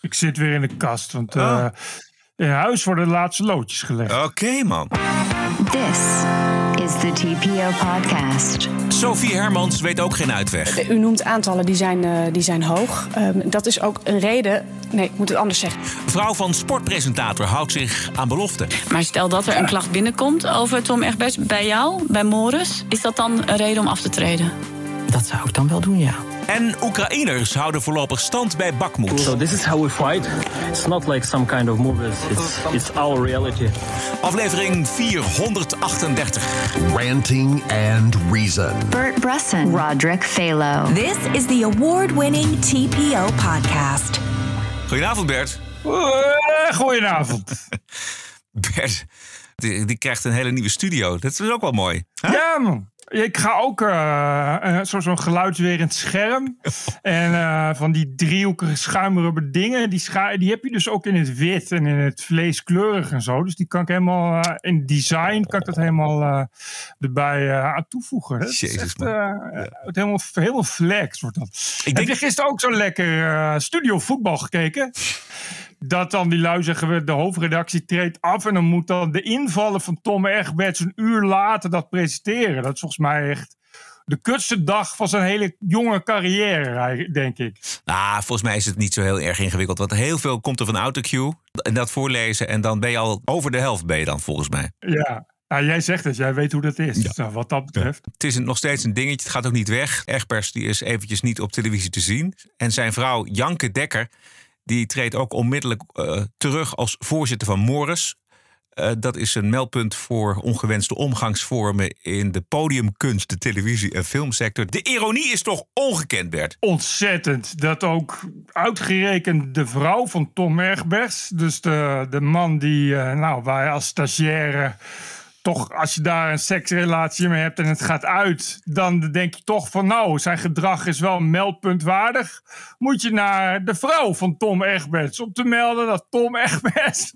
Ik zit weer in de kast, want uh, in huis worden de laatste loodjes gelegd. Oké, okay, man. This is the TPO podcast. Sophie Hermans weet ook geen uitweg. U noemt aantallen die zijn, uh, die zijn hoog. Um, dat is ook een reden. Nee, ik moet het anders zeggen. Vrouw van sportpresentator houdt zich aan beloften. Maar stel dat er een klacht binnenkomt over Tom Egberts bij jou, bij Morris. Is dat dan een reden om af te treden? Dat zou ik dan wel doen, ja. En Oekraïners houden voorlopig stand bij Bakhmut. So this is how we fight. It's not like some kind of movies. It's, it's our reality. Aflevering 438. Ranting and Reason. Bert Bresson. Roderick Phalo. This is the award-winning TPO podcast. Goedenavond, Bert. Uh, goedenavond. Bert, die, die, krijgt een hele nieuwe studio. Dat is ook wel mooi. Huh? Ja, man. Ik ga ook uh, zo'n zo geluidswerend scherm. en uh, van die driehoekige schuimrubber dingen. Die, die heb je dus ook in het wit en in het vleeskleurig en zo. Dus die kan ik helemaal uh, in design kan ik dat helemaal erbij aan toevoegen. Dat Jezus, is echt, het helemaal, helemaal flex wordt dat. Ik denk... Heb je gisteren ook zo lekker studio voetbal gekeken? dat dan die lui zeggen, de hoofdredactie treedt af... en dan moet dan de invallen van Tom Egberts een uur later dat presenteren. Dat is volgens mij echt de kutste dag van zijn hele jonge carrière, denk ik. Nou, volgens mij is het niet zo heel erg ingewikkeld. Want heel veel komt er van autocue. En dat voorlezen en dan ben je al over de helft ben je dan, volgens mij. Ja, nou, jij zegt het, jij weet hoe dat is. Ja. Nou, wat dat betreft. Het is nog steeds een dingetje, het gaat ook niet weg. Egbers die is eventjes niet op televisie te zien. En zijn vrouw Janke Dekker die treedt ook onmiddellijk uh, terug als voorzitter van Morris. Uh, dat is een meldpunt voor ongewenste omgangsvormen in de podiumkunst, de televisie- en filmsector. De ironie is toch ongekend, Bert? Ontzettend. Dat ook uitgerekend de vrouw van Tom Egbers, dus de, de man die, uh, nou, wij als stagiaire toch, als je daar een seksrelatie mee hebt en het gaat uit, dan denk je toch van nou, zijn gedrag is wel meldpuntwaardig. Moet je naar de vrouw van Tom Egberts om te melden dat Tom Egberts,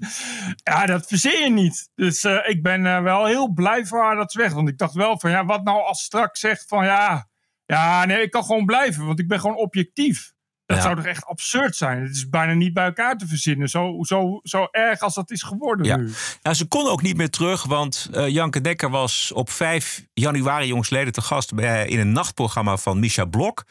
ja, dat verzin je niet. Dus uh, ik ben uh, wel heel blij voor haar dat ze weg. Want ik dacht wel van ja, wat nou als straks zegt van ja, ja, nee, ik kan gewoon blijven, want ik ben gewoon objectief. Dat ja. zou toch echt absurd zijn? Het is bijna niet bij elkaar te verzinnen. Zo, zo, zo erg als dat is geworden ja. nu. Nou, ze kon ook niet meer terug, want uh, Janke Dekker was op 5 januari jongsleden te gast bij, in een nachtprogramma van Misha Blok.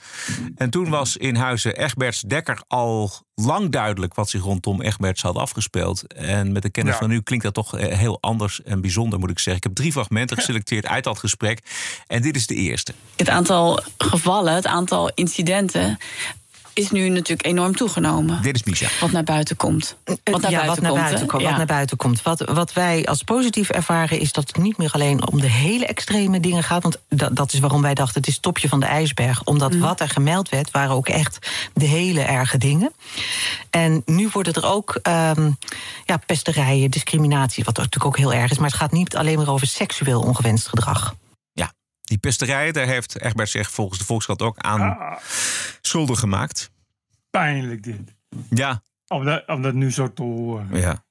En toen was in huizen Egberts Dekker al lang duidelijk wat zich rondom Egberts had afgespeeld. En met de kennis ja. van nu klinkt dat toch heel anders en bijzonder, moet ik zeggen. Ik heb drie fragmenten geselecteerd uit dat gesprek. En dit is de eerste. Het aantal gevallen, het aantal incidenten is nu natuurlijk enorm toegenomen. Dit is Misha. Wat naar buiten komt. Wat naar ja, buiten wat naar komt, buiten, komt, ja. wat naar buiten komt. Wat, wat wij als positief ervaren is dat het niet meer alleen om de hele extreme dingen gaat. Want dat, dat is waarom wij dachten het is het topje van de ijsberg. Omdat mm. wat er gemeld werd waren ook echt de hele erge dingen. En nu worden er ook um, ja, pesterijen, discriminatie, wat natuurlijk ook heel erg is. Maar het gaat niet alleen maar over seksueel ongewenst gedrag. Die pesterij, daar heeft Egbert zich volgens de Volkskrant ook aan ah. schuldig gemaakt. Pijnlijk dit. Ja. Om dat, om dat nu zo te horen. Ja.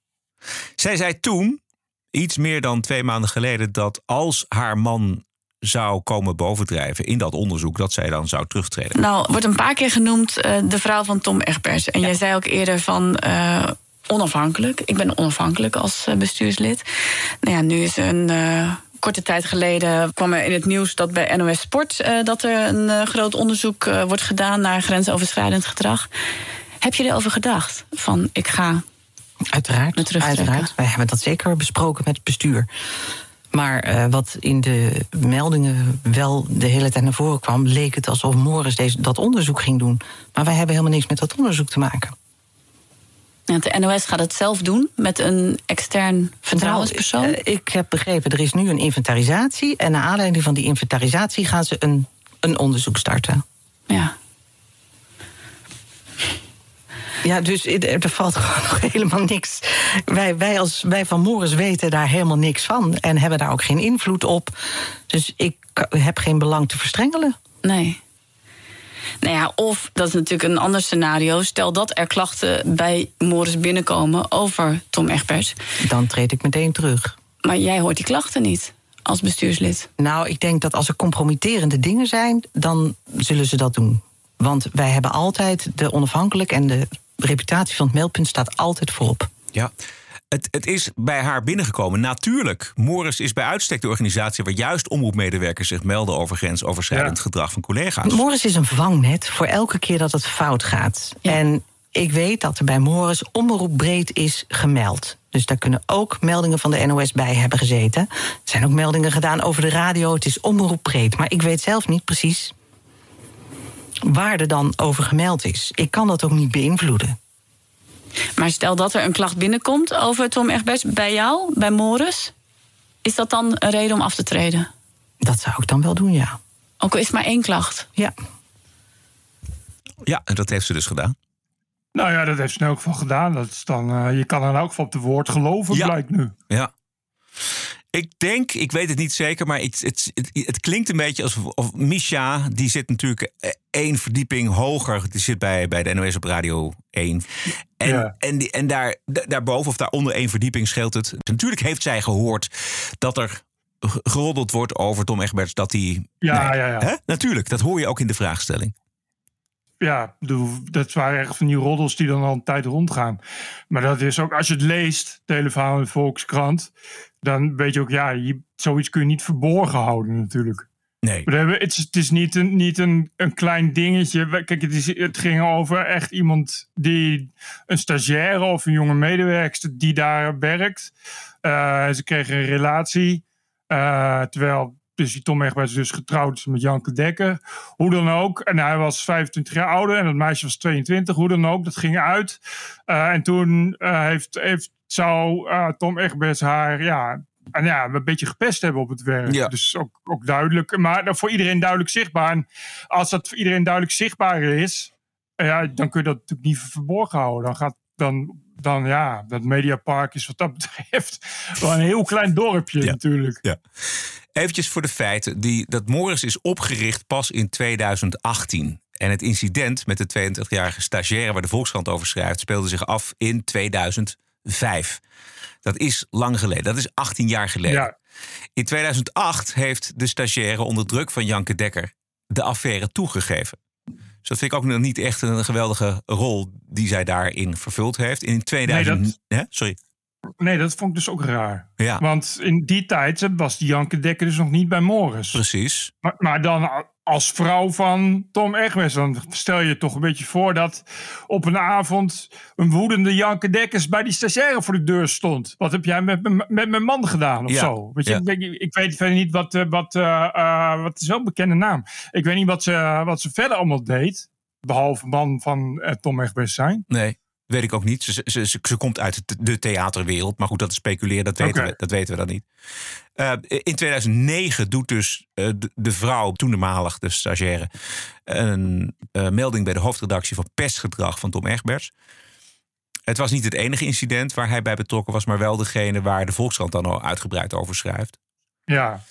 Zij zei toen, iets meer dan twee maanden geleden, dat als haar man zou komen bovendrijven in dat onderzoek, dat zij dan zou terugtreden. Nou, wordt een paar keer genoemd uh, de vrouw van Tom Egbers. En ja. jij zei ook eerder van. Uh, onafhankelijk. Ik ben onafhankelijk als uh, bestuurslid. Nou ja, nu is een korte tijd geleden kwam er in het nieuws dat bij NOS Sport uh, dat er een uh, groot onderzoek uh, wordt gedaan naar grensoverschrijdend gedrag. Heb je erover gedacht? Van ik ga. Uiteraard. uiteraard. Wij hebben dat zeker besproken met het bestuur. Maar wat in de meldingen wel de hele tijd naar voren kwam, leek het alsof Morris deze, dat onderzoek ging doen. Maar wij hebben helemaal niks met dat onderzoek te maken. De NOS gaat het zelf doen met een extern vertrouwenspersoon? Nou, ik heb begrepen, er is nu een inventarisatie. En naar aanleiding van die inventarisatie gaan ze een, een onderzoek starten. Ja. Ja, dus er valt gewoon nog helemaal niks. Wij, wij, als, wij van Morris weten daar helemaal niks van. En hebben daar ook geen invloed op. Dus ik heb geen belang te verstrengelen. Nee. Nou ja, of dat is natuurlijk een ander scenario. Stel dat er klachten bij Morris binnenkomen over Tom Egbers. Dan treed ik meteen terug. Maar jij hoort die klachten niet als bestuurslid. Nou, ik denk dat als er compromitterende dingen zijn, dan zullen ze dat doen. Want wij hebben altijd de onafhankelijk en de reputatie van het meldpunt staat altijd voorop. Ja. Het, het is bij haar binnengekomen. Natuurlijk, Morris is bij uitstek de organisatie waar juist omroepmedewerkers zich melden over grensoverschrijdend gedrag van collega's. Morris is een vangnet voor elke keer dat het fout gaat. En ik weet dat er bij Morris omroepbreed is gemeld. Dus daar kunnen ook meldingen van de NOS bij hebben gezeten. Er zijn ook meldingen gedaan over de radio. Het is omroepbreed. Maar ik weet zelf niet precies waar er dan over gemeld is. Ik kan dat ook niet beïnvloeden. Maar stel dat er een klacht binnenkomt over Tom Egbers bij jou, bij Morris. Is dat dan een reden om af te treden? Dat zou ik dan wel doen, ja. Ook al is het maar één klacht. Ja. Ja, en dat heeft ze dus gedaan. Nou ja, dat heeft ze in elk geval gedaan. Dat is dan, eh, je kan in elk geval op de woord geloven, Ja. blijkt nu. Ja. Ik denk, ik weet het niet zeker, maar het, het, het, het klinkt een beetje alsof of Misha, die zit natuurlijk eh, één verdieping hoger. Die zit bij, bij de NOS op Radio 1. En, Ja. en, die, en daar, da- daarboven of daaronder één verdieping scheelt het. Natuurlijk heeft zij gehoord dat er geroddeld wordt over Tom Egberts. Dat hij. Ja, ja, ja. Hè? Natuurlijk, dat hoor je ook in de vraagstelling. Ja, dat waren echt van die roddels die dan al een tijd rondgaan. Maar dat is ook, als je het leest, de hele verhaal in de Volkskrant, dan weet je ook, ja, je, zoiets kun je niet verborgen houden natuurlijk. Nee. We hebben, het, is, het is niet, een, niet een, een klein dingetje. Kijk, het, is, het ging over echt iemand die een stagiaire of een jonge medewerkster die daar werkt. Eh, ze kregen een relatie. eh, terwijl dus die Tom Egberts dus getrouwd is met Janke Dekker. Hoe dan ook. En hij was 25 jaar ouder en dat meisje was 22. Hoe dan ook, dat ging uit. Eh, en toen heeft, heeft, zou eh, Tom Egberts haar ja, en ja, een beetje gepest hebben op het werk. Ja. Dus ook, ook duidelijk. Maar voor iedereen duidelijk zichtbaar. En als dat voor iedereen duidelijk zichtbaar is, eh, ja, dan kun je dat natuurlijk niet verborgen houden. Dan gaat dan, dan ja, dat Mediapark is wat dat betreft wel een heel klein dorpje natuurlijk. Ja. Eventjes voor de feiten. Die, dat Morris is opgericht pas in 2018. En het incident met de 22-jarige stagiaire waar de Volkskrant over schrijft... speelde zich af in 2005. Dat is lang geleden. Dat is 18 jaar geleden. Ja. In 2008 heeft de stagiaire onder druk van Janke Dekker... de affaire toegegeven. Dus dat vind ik ook nog niet echt een geweldige rol... die zij daarin vervuld heeft. In 2000... Nee, Hè? Sorry. Nee, dat vond ik dus ook raar. Ja. Want in die tijd was die Janke Dekker dus nog niet bij Morris. Precies. Maar, maar dan als vrouw van Tom Egwes, dan stel je toch een beetje voor dat op een avond een woedende Janke Dekkers bij die stagiaire voor de deur stond. Wat heb jij met, mijn- met mijn man gedaan of Ja, zo? Weet je, ja. ik, ik weet verder niet wat, eh, wat, eh, wat is wel een bekende naam. Ik weet niet wat ze, wat ze verder allemaal deed. Behalve man van Tom Egwes zijn. Nee, weet ik ook niet. Ze, ze, ze, ze komt uit de- theaterwereld. Maar goed, dat is speculeren, dat weten, we, dat weten we dan niet. Eh, in 2009 doet dus eh, de, de vrouw, toenmalig de stagiaire... een eh, melding bij de hoofdredactie van pestgedrag van Tom Egberts. Het was niet het enige incident waar hij bij betrokken was... maar wel degene waar de Volkskrant dan al uitgebreid over schrijft. Ja.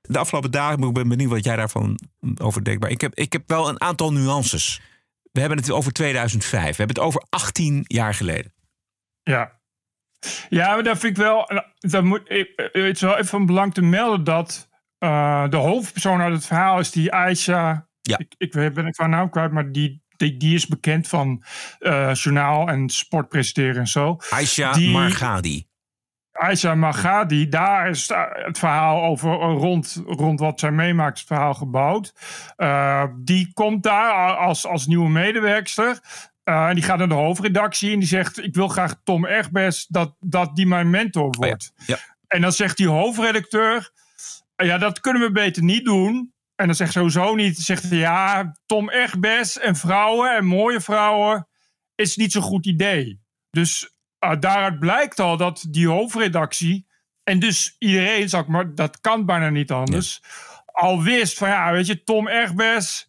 De afgelopen dagen, ik ben benieuwd wat jij daarvan over denkt. Maar ik heb, ik heb wel een aantal nuances. We hebben het over 2005. We hebben het over 18 jaar geleden. Ja. Ja, maar dat vind ik wel. Dat moet, ik- het is wel even van belang te melden dat eh, de hoofdpersoon uit het verhaal is die Aisha. Ja. Ik, ik weet- ben ik van naam kwijt, maar die, die, die is bekend van eh, journaal en sport presenteren en zo. Aisha Die- Margadi. Aisha Magadi, daar is het verhaal over eh, rond, rond wat zij meemaakt, het verhaal gebouwd. Eh, die komt daar als, als nieuwe medewerkster. Eh, en die gaat naar de hoofdredactie en die zegt: Ik wil graag Tom Egbers dat, dat die mijn mentor wordt. Ja. En dan zegt die hoofdredacteur: "Eh, Ja, dat kunnen we beter niet doen. En dan zegt sowieso niet: zegt Ja, Tom Egbers en vrouwen en mooie vrouwen is niet zo'n goed idee. Dus uh, daaruit blijkt al dat die hoofdredactie. En dus iedereen, zeg maar, dat kan bijna niet anders. Al wist van ja, weet je, Tom Egbers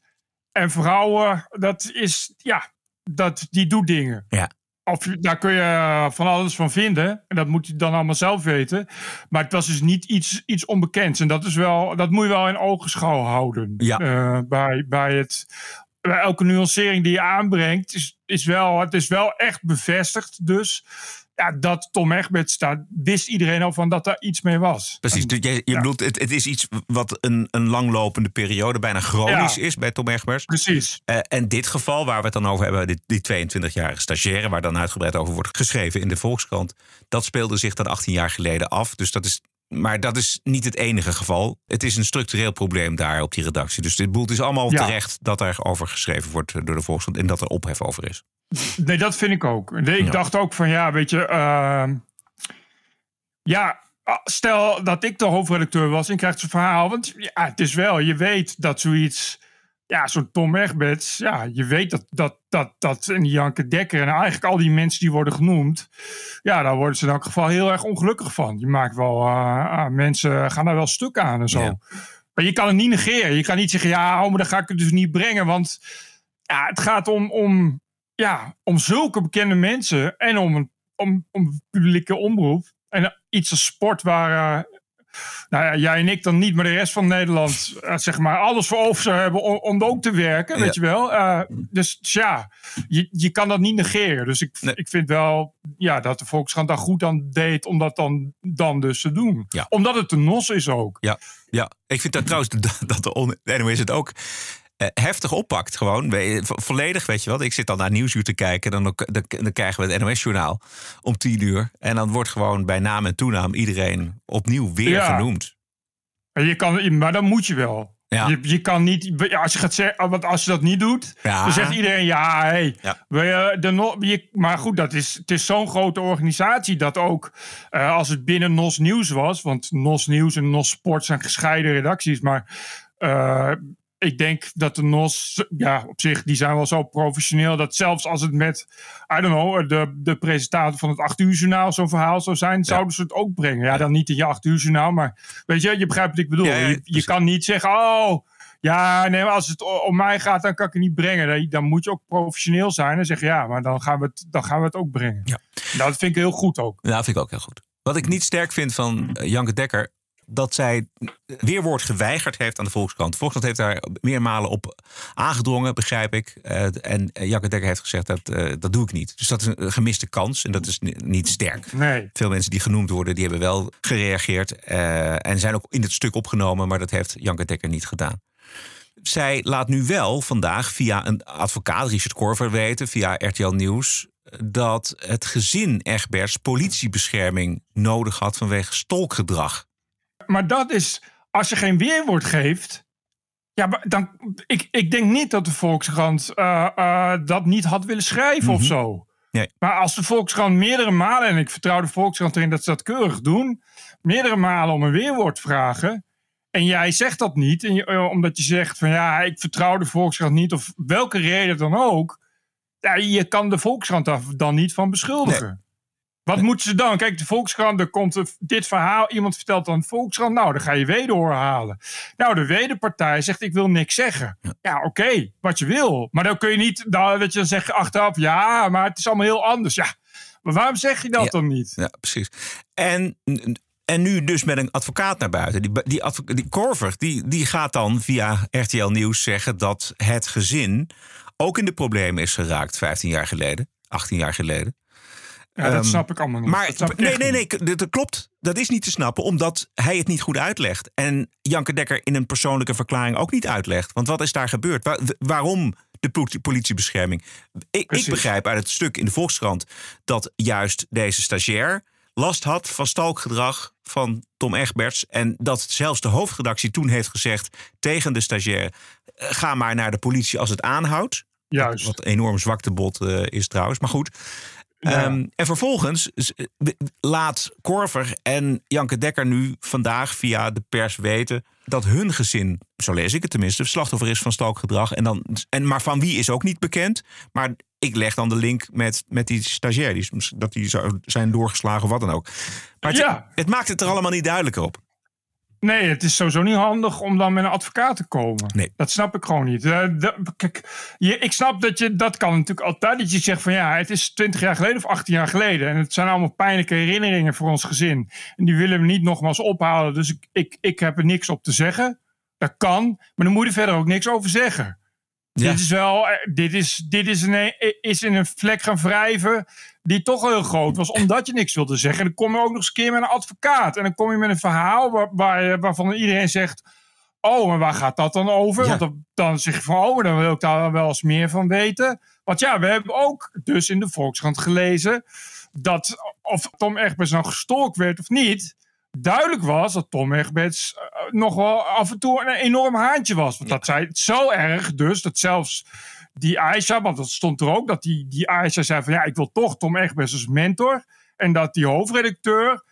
en vrouwen, dat is, ja, dat, die doet dingen. Ja. Of daar kun je eh, van alles van vinden. En dat moet je dan allemaal zelf weten. Maar het was dus niet iets, iets onbekends. En dat, is wel, dat moet je wel in ogenschouw houden. Ja. Eh, bij, bij, het, bij elke nuancering die je aanbrengt, is, is wel, het is wel echt bevestigd. Dus ja, dat Tom Egberts staat, wist iedereen al van dat daar iets mee was. Precies, dus je, je ja. bedoelt, het, het is iets wat een, een langlopende periode, bijna chronisch Ja. is bij Tom Egberts. Precies. Eh, en dit geval waar we het dan over hebben, dit, die 22-jarige stagiaire, waar dan uitgebreid over wordt geschreven in de Volkskrant, dat speelde zich dan 18 jaar geleden af. Dus dat is, maar dat is niet het enige geval. Het is een structureel probleem daar op die redactie. Dus dit boel het is allemaal Ja. terecht dat er over geschreven wordt door de Volkskrant en dat er ophef over is. Nee, dat vind ik ook. Nee, Ik Ja. dacht ook van ja, weet je. ehm, ja, ah, stel dat ik de hoofdredacteur was en krijgt zo'n verhaal. Want ja, het is wel, je weet dat zoiets. Ja, zo'n Tom Egberts. Ja, je weet dat, dat, dat, dat en die Janke Dekker en eigenlijk al die mensen die worden genoemd. Ja, daar worden ze in elk geval heel erg ongelukkig van. Je maakt wel, eh, ah, mensen gaan daar wel stuk aan en zo. Ja. Maar je kan het niet negeren. Je kan niet zeggen, ja, oh, maar dan ga ik het dus niet brengen. Want ja, het gaat om, om, ja, om zulke bekende mensen en om een om, om publieke omroep. En iets als sport waar, eh, nou ja, jij en ik dan niet, maar de rest van Nederland, eh, zeg maar, alles voor over zou hebben om, om ook te werken, weet je wel. Eh, dus ja, je, je kan dat niet negeren. Dus ik, Nee. ik vind wel ja, dat de Volkskrant daar goed aan deed om dat dan, dan dus te doen. Ja. Omdat het een nos is ook. Ja, ja. ik vind dat trouwens dat- dat de NOS het ook heftig oppakt. Gewoon vo- volledig, weet je wel. Ik zit dan naar Nieuwsuur te kijken. Dan, dan, dan krijgen we het NOS-journaal om tien uur. En dan wordt gewoon bij naam en toenaam iedereen opnieuw weer Ja. genoemd. En je kan, maar dan moet je wel. Ja. Je, je kan niet, als je gaat zeggen, want als je dat niet doet, Ja. dan zegt iedereen ja, hey, Ja. we, de, no- je, maar goed, dat is, het is zo'n grote organisatie dat ook eh, als het binnen NOS Nieuws was, want NOS Nieuws en NOS Sport zijn gescheiden redacties, maar eh, ik denk dat de NOS, ja, op zich, die zijn wel zo professioneel dat zelfs als het met, I don't know, de, de presentator van het 8 uur journaal zo'n verhaal zou zijn, zouden ze het ook brengen. Ja, dan niet in je 8 uur journaal, maar weet je, je begrijpt wat ik bedoel. Ja, ja, je, je kan niet zeggen, oh, ja, nee, maar als het om mij gaat, dan kan ik het niet brengen. Dan- moet je ook professioneel zijn en zeggen, ja, maar dan gaan we het, dan gaan we het ook brengen. Ja. Nou, dat vind ik heel goed ook. Ja, vind ik ook heel goed. Wat ik niet sterk vind van eh, Janke Dekker... dat zij weerwoord geweigerd heeft aan de Volkskrant. De Volkskrant heeft daar meermalen op aangedrongen, begrijp ik. Eh, en eh, Janke Dekker heeft gezegd, dat, eh, dat doe ik niet. Dus dat is een gemiste kans en dat is ni- niet sterk. Nee. Veel mensen die genoemd worden, die hebben wel gereageerd. eh, en zijn ook in het stuk opgenomen, maar dat heeft Janke Dekker niet gedaan. Zij laat nu wel vandaag via een advocaat, Richard Korver, weten, via RTL Nieuws, dat het gezin Egberts politiebescherming nodig had vanwege stolkgedrag. Maar dat is, als je geen weerwoord geeft. Ja, maar dan, ik, ik denk niet dat de Volkskrant eh, eh, dat niet had willen schrijven of zo. Nee. Maar als de Volkskrant meerdere malen, en ik vertrouw de Volkskrant erin dat ze dat keurig doen, meerdere malen om een weerwoord vragen. En jij zegt dat niet, en je, eh, omdat je zegt van ja, ik vertrouw de Volkskrant niet, of welke reden dan ook. Ja, je kan de Volkskrant daar dan niet van beschuldigen. Wat moeten ze dan? Kijk, de Volkskrant, er komt dit verhaal. Iemand vertelt dan Volkskrant. Nou, dan ga je wederhoor halen. Nou, de wederpartij zegt: Ik wil niks zeggen. Ja, oké, wat je wil. Maar dan kun je niet, dan, je, dan zeg je achteraf: Ja, maar het is allemaal heel anders. Ja, maar waarom zeg je dat Ja. dan niet? Ja, precies. En, en nu dus met een advocaat naar buiten. Die, die, die Korver die, die gaat dan via RTL Nieuws zeggen dat het gezin ook in de problemen is geraakt 15 jaar geleden, 18 jaar geleden. Ja, dat Ehm, snap ik allemaal niet. Maar Dat snap ik nee, nee, nee, dat, dat klopt. Dat is niet te snappen, omdat hij het niet goed uitlegt. En Janke Dekker in een persoonlijke verklaring ook niet uitlegt. Want wat is daar gebeurd? Wa- waarom de politie- politiebescherming? Ik, ik begrijp uit het stuk in de Volkskrant dat juist deze stagiair last had van stalkgedrag van Tom Egberts. En dat zelfs de hoofdredactie toen heeft gezegd tegen de stagiair: eh, ga maar naar de politie als het aanhoudt. Juist. Wat een enorm zwaktebod eh is trouwens. Maar goed. Ja. Ehm, en vervolgens eh, laat Korver en Janke Dekker nu vandaag via de pers weten dat hun gezin, zo lees ik het tenminste, slachtoffer is van stalkgedrag. En dan, en, maar van wie is ook niet bekend. Maar ik leg dan de link met, met die stagiair, die, dat die zijn doorgeslagen of wat dan ook. Maar het, Ja. het maakt het er allemaal niet duidelijker op. Nee, het is sowieso niet handig om dan met een advocaat te komen. Nee. Dat snap ik gewoon niet. Eh, de- kijk, je, ik snap dat je, dat kan natuurlijk altijd, dat je zegt van ja, het is 20 jaar geleden of 18 jaar geleden. En het zijn allemaal pijnlijke herinneringen voor ons gezin. En die willen we niet nogmaals ophalen. Dus ik, ik, ik heb er niks op te zeggen. Dat kan, maar dan moet je er verder ook niks over zeggen. Ja. Dit is wel, eh, dit is, dit is, een, is in een vlek gaan wrijven die toch heel groot was, omdat je niks wilde zeggen. En dan kom je ook nog eens een keer met een advocaat. En dan kom je met een verhaal waar, waar, je- waarvan iedereen zegt, oh, maar waar gaat dat dan over? Ja. Want dan, dan zeg je van, oh, dan wil ik daar wel eens meer van weten. Want ja, we hebben ook dus in de Volkskrant gelezen dat of Tom Egberts nou gestalkt werd of niet, duidelijk was dat Tom Egberts eh, nog wel af en toe een enorm haantje was. Want dat zei zo erg dus, dat zelfs die Aisha, want dat stond er ook, dat die, die Aisha zei van ja, ik wil toch Tom Egberts als mentor. En dat die hoofdredacteur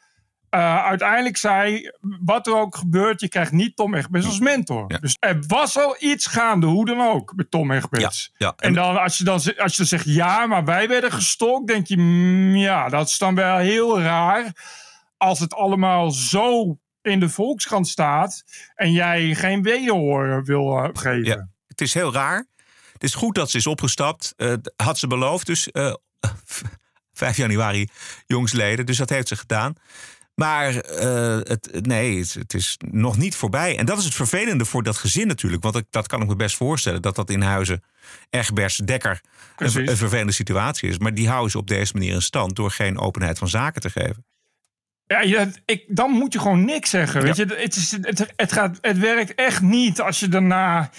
eh, uiteindelijk zei, wat er ook gebeurt, je krijgt niet Tom Egberts als mentor. Ja. Dus er was al iets gaande, hoe dan ook, met Tom. Ja, ja. En dan als je dan, als je dan zegt ja, maar wij werden gestokt, denk je, mm, ja, dat is dan wel heel raar. Als het allemaal zo in de Volkskrant staat en jij geen wederhoor wil eh, geven. Ja. Het is heel raar. Het is goed dat ze is opgestapt. Eh, had ze beloofd, dus eh 5 januari jongsleden. Dus dat heeft ze gedaan. Maar het, nee, het, het is nog niet voorbij. En dat is het vervelende voor dat gezin natuurlijk. Want ik, dat kan ik me best voorstellen. Dat dat in huizen Egberts, Dekker een, een vervelende situatie is. Maar die houden ze op deze manier in stand... door geen openheid van zaken te geven. Ja, je, ik, dan moet je gewoon niks zeggen. Weet je, het, is, het, het, gaat, het werkt echt niet als je daarna.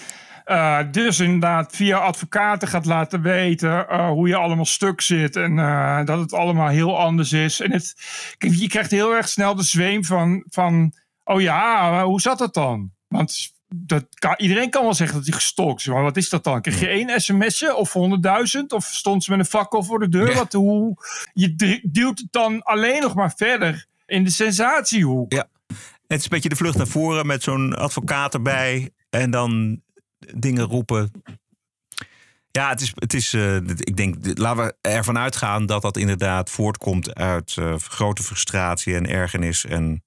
eh, dus inderdaad via advocaten gaat laten weten eh, hoe je allemaal stuk zit en eh, dat het allemaal heel anders is. En het, je krijgt heel erg snel de zweem van, van oh ja, hoe zat dat dan? Want dat kan, iedereen kan wel zeggen dat hij gestalkt is, maar wat is dat dan? Krijg je één sms'je of 100.000 of stond ze met een fakkel voor de deur? Wat, hoe, je duwt het dan alleen nog maar verder in de sensatiehoek. Ja. Het is een beetje de vlucht naar voren met zo'n advocaat erbij. En dan dingen roepen. Ja, het is. Het is eh, ik denk, laten we ervan uitgaan dat dat inderdaad voortkomt uit eh, grote frustratie en ergernis en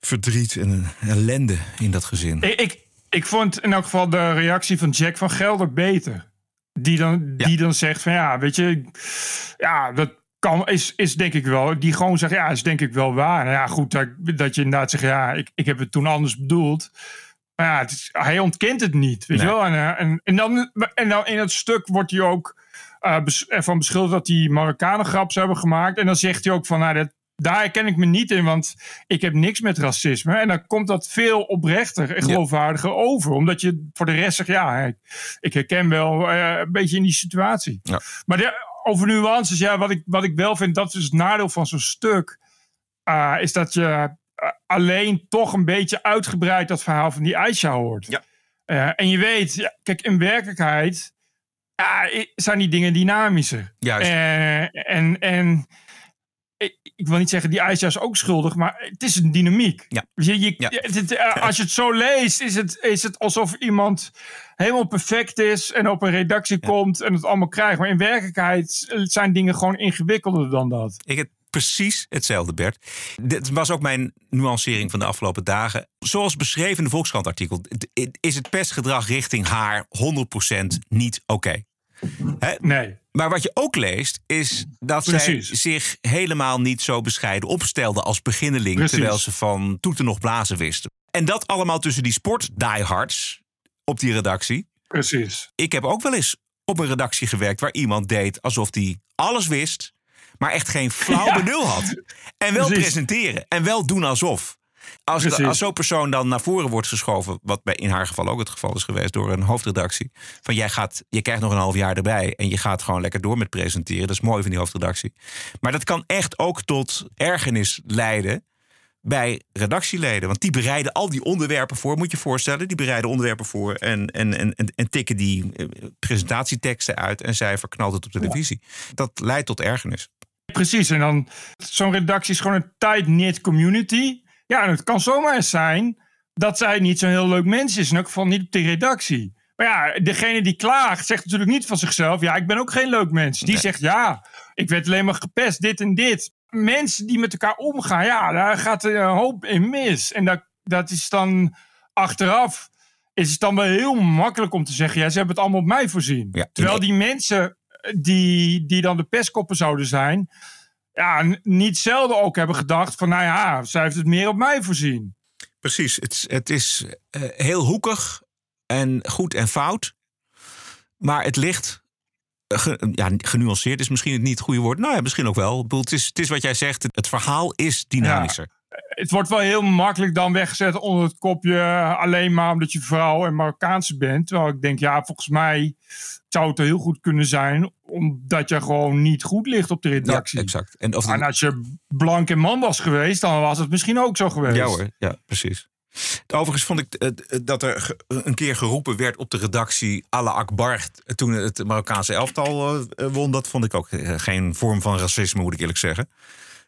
verdriet en ellende in dat gezin. Ik, ik, ik vond in elk geval de reactie van Jack van Gelder beter. Die dan, Ja. die dan zegt van ja, weet je, ja, dat kan, is, is denk ik wel. Die gewoon zegt ja, is denk ik wel waar. Nou ja, goed, dat, dat je inderdaad zegt ja, ik, ik heb het toen anders bedoeld. Maar ja, het is, hij ontkent het niet, weet Nee. je wel. En, eh, en, en, dan, en dan in het stuk wordt hij ook eh, bes- ervan beschuldigd dat hij Marokkanen graps hebben gemaakt. En dan zegt hij ook van, nou, dat, daar herken ik me niet in, want ik heb niks met racisme. En dan komt dat veel oprechter en Ja. geloofwaardiger over. Omdat je voor de rest zegt, ja, ik, ik herken wel eh, een beetje in die situatie. Ja. Maar de, over nuances, ja, wat ik, wat ik wel vind, dat is het nadeel van zo'n stuk. eh, is dat je eh, alleen toch een beetje uitgebreid dat verhaal van die Aisha hoort. Ja. Eh, en je weet, ja, kijk, in werkelijkheid ja, zijn die dingen dynamischer. Juist. En, en ik, wil niet zeggen, die Aisha is ook schuldig, maar het is een dynamiek. Ja. Je, je, Ja. het- het, eh, als je het zo leest, is het, is het alsof iemand helemaal perfect is en op een redactie komt en het allemaal krijgt. Maar in werkelijkheid zijn dingen gewoon ingewikkelder dan dat. Ik heb precies hetzelfde, Bert. Dit was ook mijn nuancering van de afgelopen dagen. Zoals beschreven in de Volkskrant-artikel... is het pestgedrag richting haar 100% niet oké. Hè? Nee. Maar wat je ook leest, is dat Precies. zij zich helemaal niet zo bescheiden opstelde als beginneling. Precies. Terwijl ze van toeten nog blazen wisten. En dat allemaal tussen die sport-diehards op die redactie. Precies. Ik heb ook wel eens op een redactie gewerkt waar iemand deed alsof hij alles wist, maar echt geen flauw Ja. benul had. En wel Precies. presenteren en wel doen alsof. Als, zo'n persoon dan naar voren wordt geschoven, wat bij in haar geval ook het geval is geweest door een hoofdredactie, van jij gaat, je krijgt nog een half jaar erbij en je gaat gewoon lekker door met presenteren. Dat is mooi van die hoofdredactie. Maar dat kan echt ook tot ergernis leiden bij redactieleden. Want die bereiden al die onderwerpen voor, moet je je voorstellen. Die bereiden onderwerpen voor en, en, en, en, en tikken die eh, presentatieteksten uit. En zij verknalt het op televisie. Dat leidt tot ergernis. Precies, en dan zo'n redactie is gewoon een tight-knit community. Ja, en het kan zomaar eens zijn dat zij niet zo'n heel leuk mens is. In elk geval niet op die redactie. Maar ja, degene die klaagt zegt natuurlijk niet van zichzelf... ja, ik ben ook geen leuk mens. Die Nee. zegt, ja, ik werd alleen maar gepest, dit en dit. Mensen die met elkaar omgaan, ja, daar gaat een hoop in mis. En dat, dat is dan achteraf... is het dan wel heel makkelijk om te zeggen... ja, ze hebben het allemaal op mij voorzien. Ja, Terwijl die mensen die, die dan de pestkoppen zouden zijn ja, niet zelden ook hebben gedacht van, nou ja, zij heeft het meer op mij voorzien. Precies, het, is- het is eh, heel hoekig en goed en fout. Maar het ligt. eh, ge- ja, genuanceerd is misschien het niet het goede woord. Nou ja, misschien ook wel. Ik bedoel, het, is, het is wat jij zegt. Het, het verhaal is dynamischer. Het wordt wel heel makkelijk dan weggezet onder het kopje eh, alleen maar omdat je vrouw en Marokkaanse bent. Terwijl ik denk, ja, volgens mij zou het heel goed kunnen zijn omdat je gewoon niet goed ligt op de redactie. Ja, exact. En of En als je blank en man was geweest, dan was het misschien ook zo geweest. Ja hoor, ja, precies. Overigens vond ik eh, eh, dat er een keer geroepen werd op de redactie Allah Akbar toen het Marokkaanse elftal eh, won. Dat vond ik ook eh, geen vorm van racisme, moet ik eerlijk zeggen.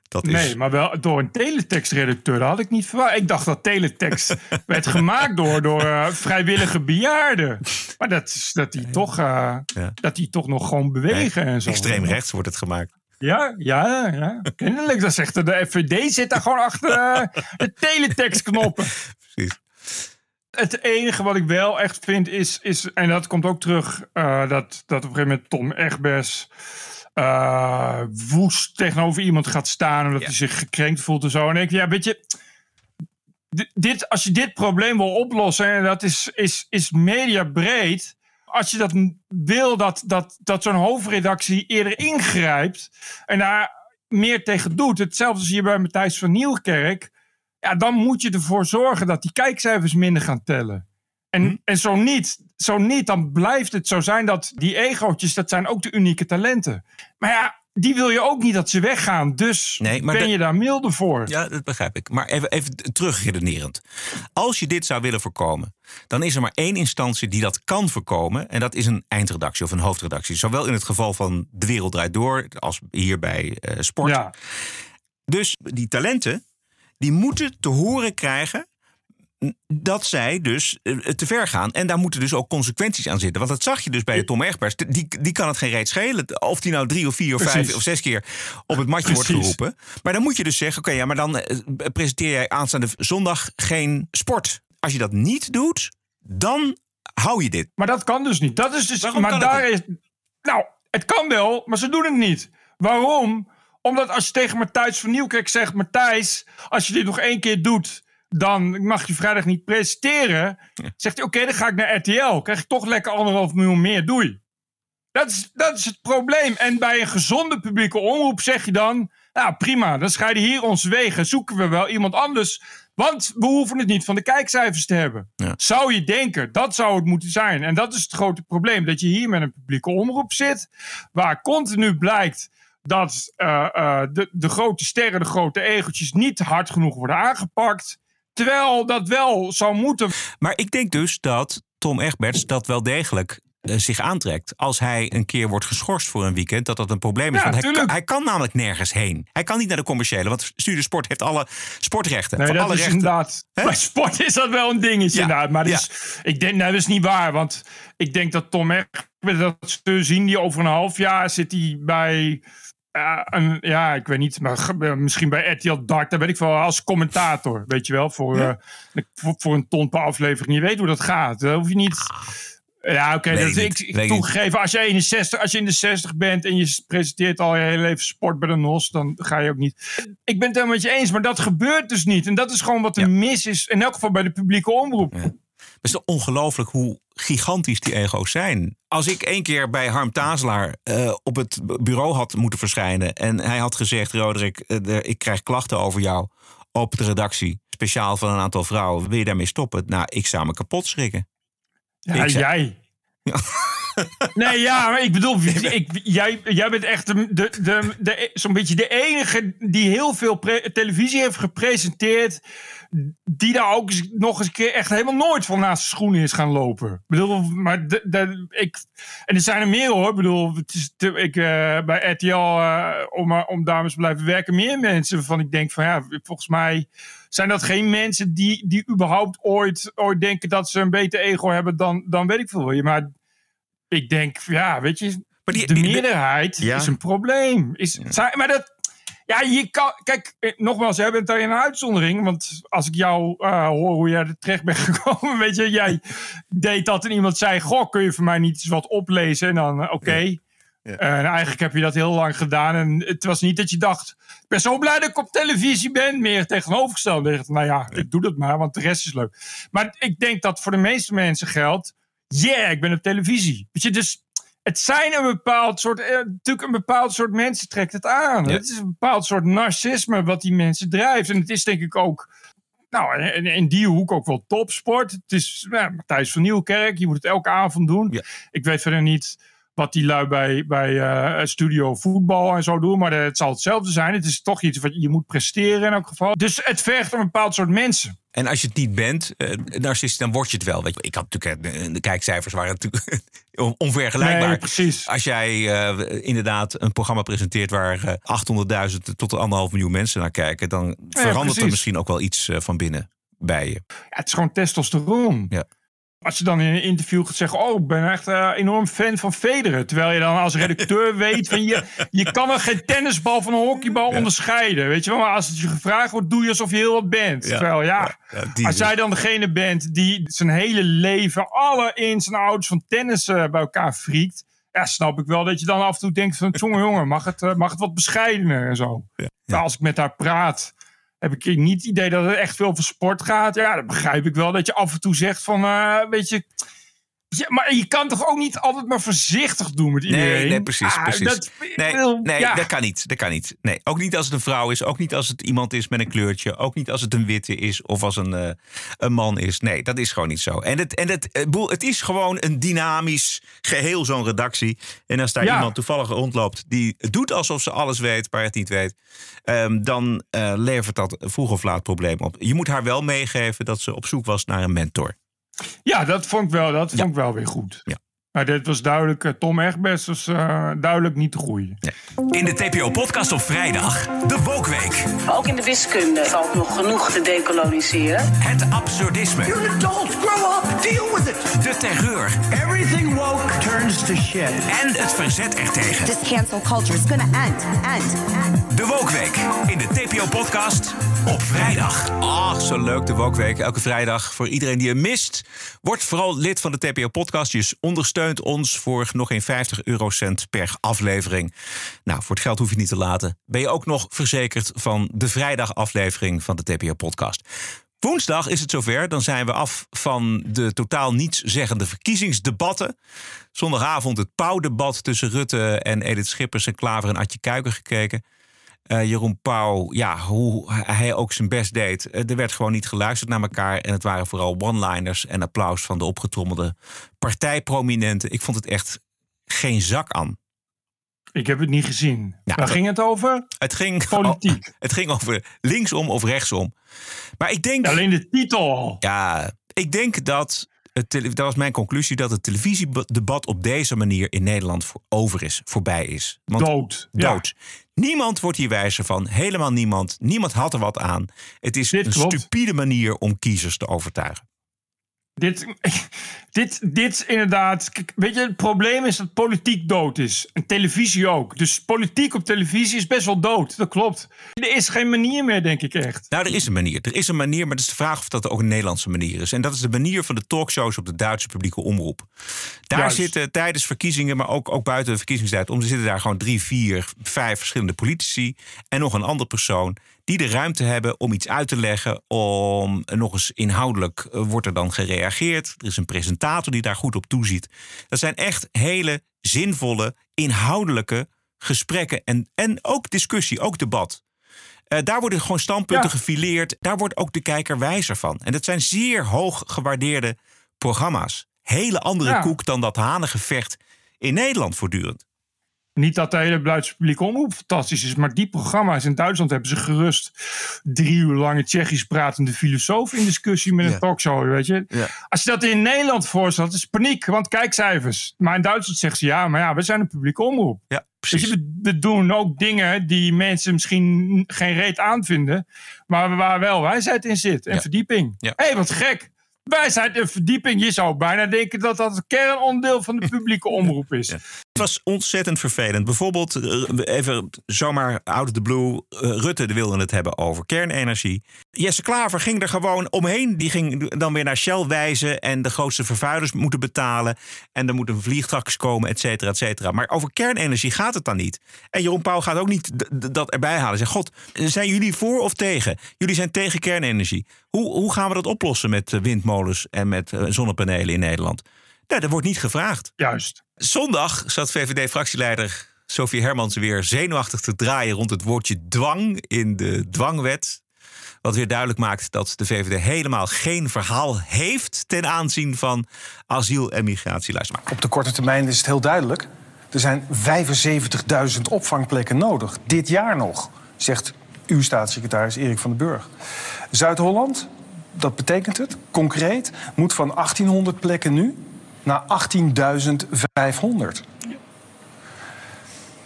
Dat is, Nee, maar wel door een teletext-redacteur. Dat had ik niet verwacht. Ik dacht dat teletext werd gemaakt door, door eh, vrijwillige bejaarden. Maar dat, is, dat, die toch, eh, dat die toch nog gewoon bewegen en zo. extreem rechts wordt het gemaakt. Ja, ja, ja. Kennelijk. Dat zegt de, FVD zit daar gewoon achter eh, de teletext-knoppen. Precies. Het enige wat ik wel echt vind is, is en dat komt ook terug, dat, dat op een gegeven moment Tom Egbers eh, woest tegenover iemand gaat staan omdat hij zich gekrenkt voelt en zo. En ik, ja, weet je, di- dit, als je dit probleem wil oplossen, en dat is, is, is mediabreed, als je dat wil dat, dat, dat zo'n hoofdredactie eerder ingrijpt en daar meer tegen doet, hetzelfde als hier bij Matthijs van Nieuwkerk, ja, dan moet je ervoor zorgen dat die kijkcijfers minder gaan tellen. En, en zo, niet, zo niet, dan blijft het zo zijn dat die egootjes, dat zijn ook de unieke talenten. Maar ja, die wil je ook niet dat ze weggaan. Dus Nee, maar ben de- je daar milder voor. Ja, dat begrijp ik. Maar even, even terugredenerend. Als je dit zou willen voorkomen, dan is er maar één instantie die dat kan voorkomen. En dat is een eindredactie of een hoofdredactie. Zowel in het geval van De Wereld Draait Door als hier bij eh, Sport. Ja. Dus die talenten, die moeten te horen krijgen dat zij dus eh, te ver gaan. En daar moeten dus ook consequenties aan zitten. Want dat zag je dus bij de Tom Egbers. Die, die kan het geen reet schelen. Of die nou drie of vier of Precies. vijf of zes keer op het matje wordt geroepen. Maar dan moet je dus zeggen, oké, ja, maar dan eh, presenteer jij aanstaande zondag geen sport. Als je dat niet doet, dan hou je dit. Maar dat kan dus niet. Dat is dus, Waarom maar daar is. Nou, het kan wel, maar ze doen het niet. Waarom? Omdat als je tegen Matthijs van Nieuwkerk zegt: Matthijs, als je dit nog één keer doet, dan mag je vrijdag niet presenteren. Zegt hij: Oké, dan ga ik naar RTL. Krijg ik toch lekker anderhalf miljoen meer. Doei. Dat is, dat is het probleem. En bij een gezonde publieke omroep zeg je dan: Nou, prima, dan scheiden hier onze wegen. Zoeken we wel iemand anders. Want we hoeven het niet van de kijkcijfers te hebben. Zou je denken, dat zou het moeten zijn. En dat is het grote probleem. Dat je hier met een publieke omroep zit. Waar continu blijkt dat eh, eh, de, de grote sterren, de grote egeltjes niet hard genoeg worden aangepakt. Terwijl dat wel zou moeten. Maar ik denk dus dat Tom Egberts dat wel degelijk eh, zich aantrekt. Als hij een keer wordt geschorst voor een weekend, dat dat een probleem is. Ja, want hij kan, hij kan namelijk nergens heen. Hij kan niet naar de commerciële, want Studio Sport heeft alle sportrechten. Nee, dat alle is rechten. inderdaad. Hè? Bij sport is dat wel een dingetje. Ja, inderdaad. Maar dat ja. is, ik denk, nee, dat is niet waar. Want ik denk dat Tom Egbert, dat te zien, die over een half jaar zit hij bij. Eh, een, ja, ik weet niet, maar ge- misschien bij RTL Dark, daar weet ik wel, als commentator, weet je wel, voor, eh, voor, voor een ton per aflevering. Je weet hoe dat gaat. Dan hoef je niet. Ja, oké, dat ik ik, ik toegegeven. Als je, 61, als je in de 60 bent en je presenteert al je hele leven sport bij de NOS, dan ga je ook niet. Ik ben het helemaal met je eens, maar dat gebeurt dus niet. En dat is gewoon wat er mis is, in elk geval bij de publieke omroep. Het is ongelooflijk hoe gigantisch die ego's zijn. Als ik één keer bij Harm Tazelaar eh, op het bureau had moeten verschijnen... en hij had gezegd, Roderick, eh, de- ik krijg klachten over jou op de redactie... speciaal van een aantal vrouwen, wil je daarmee stoppen? Nou, ik zou me kapot schrikken. Ja, Ik jij. Nee, ja, maar ik bedoel, ik, jij, jij bent echt de, de, de, de- zo'n beetje de enige die heel veel televisie heeft gepresenteerd. Die daar ook nog eens een keer echt helemaal nooit van naast de schoenen is gaan lopen. Ik bedoel, maar de, de- ik. En er zijn er meer hoor. Ik bedoel, het is te- ik, eh, bij RTL, eh, om, om dames te blijven werken, meer mensen waarvan ik denk van ja, volgens mij zijn dat geen mensen die, die überhaupt ooit, ooit denken dat ze een beter ego hebben dan, dan weet ik veel. Maar ik denk, ja, weet je, die- de die- meerderheid Ja. is een probleem. Is, maar dat, ja, je kan, kijk, eh, nogmaals, jij bent daar een uitzondering. Want als ik jou eh, hoor hoe jij er terecht bent gekomen, weet je, jij deed dat en iemand zei, goh, kun je voor mij niet eens wat oplezen? En dan, eh, oké. En eigenlijk heb je dat heel lang gedaan. En het was niet dat je dacht, ik ben zo blij dat ik op televisie ben. Meer tegenovergesteld. Nou ja, ik doe dat maar, want de rest is leuk. Maar ik denk dat voor de meeste mensen geldt, yeah, ik ben op televisie. Weet je, dus het zijn een bepaald soort, eh, natuurlijk een bepaald soort mensen trekt het aan. Ja. Het is een bepaald soort narcisme wat die mensen drijft. En het is denk ik ook, nou, in, in die hoek ook wel topsport. Het is ja, Matthijs van Nieuwkerk, je moet het elke avond doen. Ja. Ik weet verder niet wat die lui bij, bij eh, studio voetbal en zo doen. Maar het zal hetzelfde zijn. Het is toch iets wat je moet presteren in elk geval. Dus het vergt een bepaald soort mensen. En als je het niet bent, eh, narcist, dan word je het wel. Weet je, ik had natuurlijk, eh, de, kijkcijfers waren natuurlijk on- onvergelijkbaar. Nee, precies. Als jij inderdaad een programma presenteert waar eh, 800.000 tot anderhalf miljoen mensen naar kijken, dan verandert er misschien ook wel iets van binnen bij je. Ja, het is gewoon testosteron. Ja. Als je dan in een interview gaat zeggen: Oh, ik ben echt een enorm fan van Federer. Terwijl je dan als redacteur weet van je, je kan wel geen tennisbal van een hockeybal onderscheiden. Weet je wel, maar als het je gevraagd wordt, doe je alsof je heel wat bent. Ja. Terwijl ja, als jij dan degene bent die zijn hele leven alle ins en outs van tennis eh, bij elkaar friekt. Ja, snap ik wel dat je dan af en toe denkt van, jongen, jongen, mag het, eh, mag het wat bescheidener en zo. Maar als ik met haar praat, heb ik niet het idee dat het echt veel over sport gaat. Ja, dan begrijp ik wel dat je af en toe zegt van, eh, weet je... Ja, maar je kan toch ook niet altijd maar voorzichtig doen met iedereen? Nee, nee, precies, Ah, precies. dat- nee, nee ja. dat kan niet. Dat kan niet. Nee, ook niet als het een vrouw is. Ook niet als het iemand is met een kleurtje. Ook niet als het een witte is of als een, eh, een man is. Nee, dat is gewoon niet zo. En, het, en het, eh, het is gewoon een dynamisch geheel, zo'n redactie. En als daar Ja. iemand toevallig rondloopt die doet alsof ze alles weet, maar het niet weet, ehm, dan eh, levert dat vroeg of laat probleem op. Je moet haar wel meegeven dat ze op zoek was naar een mentor. Ja, dat vond ik wel, dat vond ik wel weer goed. Ja. Maar dit was duidelijk, eh, Tom Egbers was eh, duidelijk niet de goeie. In de TPO-podcast op vrijdag, de Wokweek. Ook in de wiskunde valt nog genoeg te decoloniseren. Het absurdisme. You're an adult, grow up, deal with it. De terreur. Everything woke turns to shit. En het verzet ertegen. This cancel culture is gonna end, end, end. De Wokweek in de TPO-podcast op vrijdag. Ach, zo leuk, de Wokweek. Elke vrijdag voor iedereen die hem mist. Word vooral lid van de TPO-podcast. Je ondersteunt ons voor nog geen 50 eurocent per aflevering. Nou, voor het geld hoef je niet te laten. Ben je ook nog verzekerd van de vrijdagaflevering van de TPO-podcast. Woensdag is het zover. Dan zijn we af van de totaal nietszeggende verkiezingsdebatten. Zondagavond het pauwdebat tussen Rutte en Edith Schippers en Klaver en Adje Kuiken gekeken. Eh, Jeroen Pauw, ja, hoe hij ook zijn best deed. Eh, er werd gewoon niet geluisterd naar elkaar. En het waren vooral one-liners en applaus van de opgetrommelde partijprominenten. Ik vond het echt geen zak aan. Ik heb het niet gezien. Waar ging het over? Het ging, Politiek. het ging over linksom of rechtsom. Maar ik denk. Alleen de titel. Ja, ik denk dat. Het, dat was mijn conclusie dat het televisiedebat op deze manier in Nederland voor over is, voorbij is. Want- Dood. Ja. Niemand wordt hier wijzer van. Helemaal niemand. Niemand had er wat aan. Het is Dit een klopt. stupide manier om kiezers te overtuigen. Dit, dit, dit inderdaad. Weet je, het probleem is dat politiek dood is. En televisie ook. Dus politiek op televisie is best wel dood. Dat klopt. Er is geen manier meer, denk ik echt. Nou, er is een manier. Er is een manier, maar het is de vraag of dat ook een Nederlandse manier is. En dat is de manier van de talkshows op de Duitse publieke omroep. Daar Juist. zitten tijdens verkiezingen, maar ook, ook buiten de verkiezingstijd om, er zitten daar gewoon drie, vier, vijf verschillende politici en nog een andere persoon die de ruimte hebben om iets uit te leggen, om nog eens inhoudelijk eh, wordt er dan gereageerd. Er is een presentator die daar goed op toeziet. Dat zijn echt hele zinvolle, inhoudelijke gesprekken en, en ook discussie, ook debat. Eh, daar worden gewoon standpunten Ja. gefileerd. Daar wordt ook de kijker wijzer van. En dat zijn zeer hoog gewaardeerde programma's. Hele andere Ja. koek dan dat hanengevecht in Nederland voortdurend. Niet dat de hele Duitse publieke omroep fantastisch is, maar die programma's in Duitsland hebben ze gerust drie uur lange Tsjechisch pratende filosoof in discussie met een Ja. talkshow, weet je. Ja. Als je dat in Nederland voorstelt, is paniek, want kijkcijfers. Maar in Duitsland zeggen ze ja, maar ja, we zijn een publieke omroep. Ja, Dus precies. we, we doen ook dingen die mensen misschien geen reet aanvinden, maar waar wel wijsheid in zit en Ja. verdieping. Hé, hey, wat gek. Wijsheid en verdieping. Je zou bijna denken dat dat een kernonderdeel van de publieke omroep is. Het was ontzettend vervelend. Bijvoorbeeld, eh, even zomaar out of the blue. eh, Rutte wilde het hebben over kernenergie. Jesse Klaver ging er gewoon omheen. Die ging dan weer naar Shell wijzen. En de grootste vervuilers moeten betalen. En er moet een vliegtax komen, et cetera, et cetera. Maar over kernenergie gaat het dan niet. En Jeroen Pauw gaat ook niet dat erbij halen. Zeg, god, zijn jullie voor of tegen? Jullie zijn tegen kernenergie. Hoe, hoe gaan we dat oplossen met eh, windmolens en met eh, zonnepanelen in Nederland? Nou, dat wordt niet gevraagd. Juist. Zondag zat VVD-fractieleider Sophie Hermans weer zenuwachtig te draaien rond het woordje dwang in de dwangwet. Wat weer duidelijk maakt dat de VVD helemaal geen verhaal heeft ten aanzien van asiel en migratie. Luister maar. Op de korte termijn is het heel duidelijk. Er zijn 75.000 opvangplekken nodig. Dit jaar nog, zegt uw staatssecretaris Erik van den Burg. Zuid-Holland, dat betekent het, concreet, moet van 1800 plekken nu naar 18.500.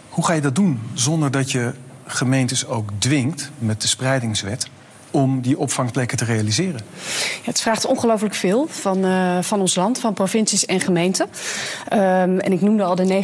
Hoe ga je dat doen zonder dat je gemeentes ook dwingt met de spreidingswet om die opvangplekken te realiseren? Ja, het vraagt ongelooflijk veel van, uh, van ons land, van provincies en gemeenten. Um, en ik noemde al de